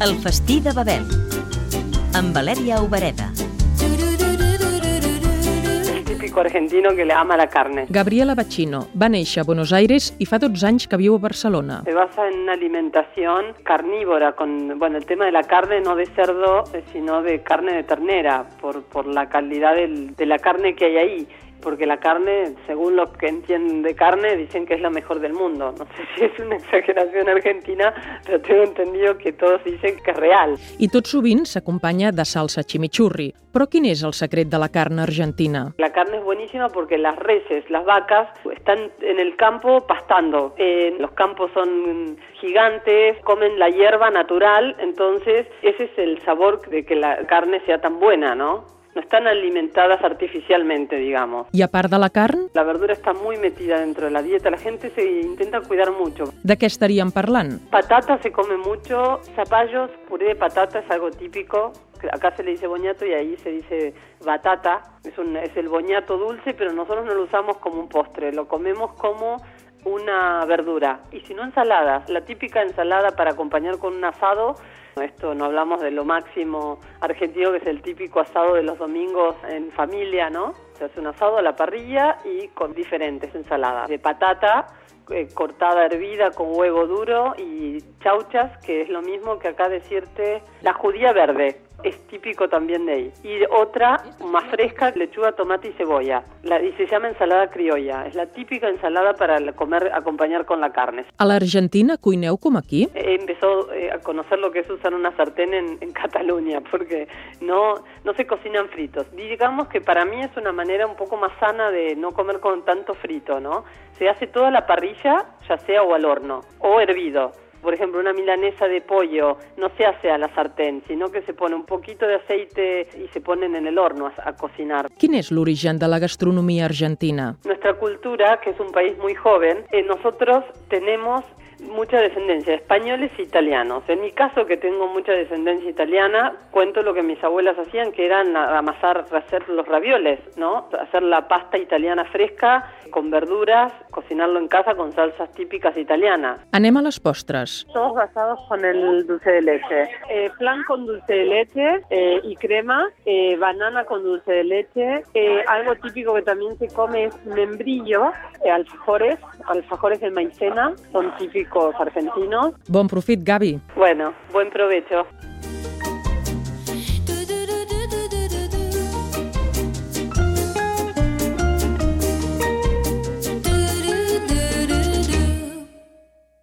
El festí de Babel amb Valèria Obereda. típico argentino que le ama la carne. Gabriela Bacchino va néixer a Buenos Aires i fa 12 anys que viu a Barcelona. Se basa en una alimentación carnívora, con bueno, el tema de la carne no de cerdo, eh, sino de carne de ternera, por, por la calidad del- de la carne que hay ahí. Porque la carne, según los que entienden de carne, dicen que es la mejor del mundo. No sé si es una exageración argentina, pero tengo entendido que todos dicen que es real. I tot sovint s'acompanya de salsa chimichurri. Però quin és el secret de la carn argentina? La carne es buenísima porque las reses, las vacas, están en el campo pastando. Eh, los campos son gigantes, comen la hierba natural, entonces ese es el sabor de que la carne sea tan buena, ¿no? No están alimentadas artificialmente, digamos. I a part de la carn, La verdura está muy metida dentro de la dieta, la gente se intenta cuidar mucho. de què estaríem parlant? Patata se come mucho, zapallos, puré de patata es algo típico. Acá se le dice boñato y ahí se dice batata. Es, un, es el boñato dulce, pero nosotros no lo usamos como un postre, lo comemos como una verdura. Y si no ensaladas, la típica ensalada para acompañar con un asado. Esto no hablamos de lo máximo argentino, que es el típico asado de los domingos en familia, ¿no? Se hace un asado a la parrilla y con diferentes ensaladas. De patata, eh, cortada hervida con huevo duro y chauchas, que es lo mismo que acá decirte la judía verde. Es típico también de ahí. Y otra, más fresca, lechuga, tomate y cebolla. La, y se llama ensalada criolla. Es la típica ensalada para la- comer, acompañar con la carne. A l'Argentina cuineu com aquí? He empezado eh, a conocer lo que es usar una sartén en, en Cataluña, porque no, no se cocinan fritos. Digamos que para mí es una manera un poco más sana de no comer con tanto frito, ¿no? Se hace toda la parrilla, ya sea o al horno, o hervido. Por ejemplo, una milanesa de pollo no se hace a la sartén, sino que se pone un poquito de aceite y se ponen en el horno a, a cocinar. Quin és l'origen de la gastronomia argentina? Nuestra cultura, que es un país muy joven, eh, nosotros tenemos mucha descendencia, de españoles e italianos. En mi caso, que tengo mucha descendencia italiana, cuento lo que mis abuelas hacían, que eran amasar, hacer los ravioles, ¿no? Hacer la pasta italiana fresca con verduras, cocinarlo en casa con salsas típicas italianas. Anem a les postres. Todos basados con el dulce de leche. Eh, flan con dulce de leche eh, y crema, eh, banana con dulce de leche. Eh, algo típico que también se come es membrillo, eh, alfajores, alfajores de maicena, son típicos argentinos. Bon profit, Gavi. Bueno, buen provecho.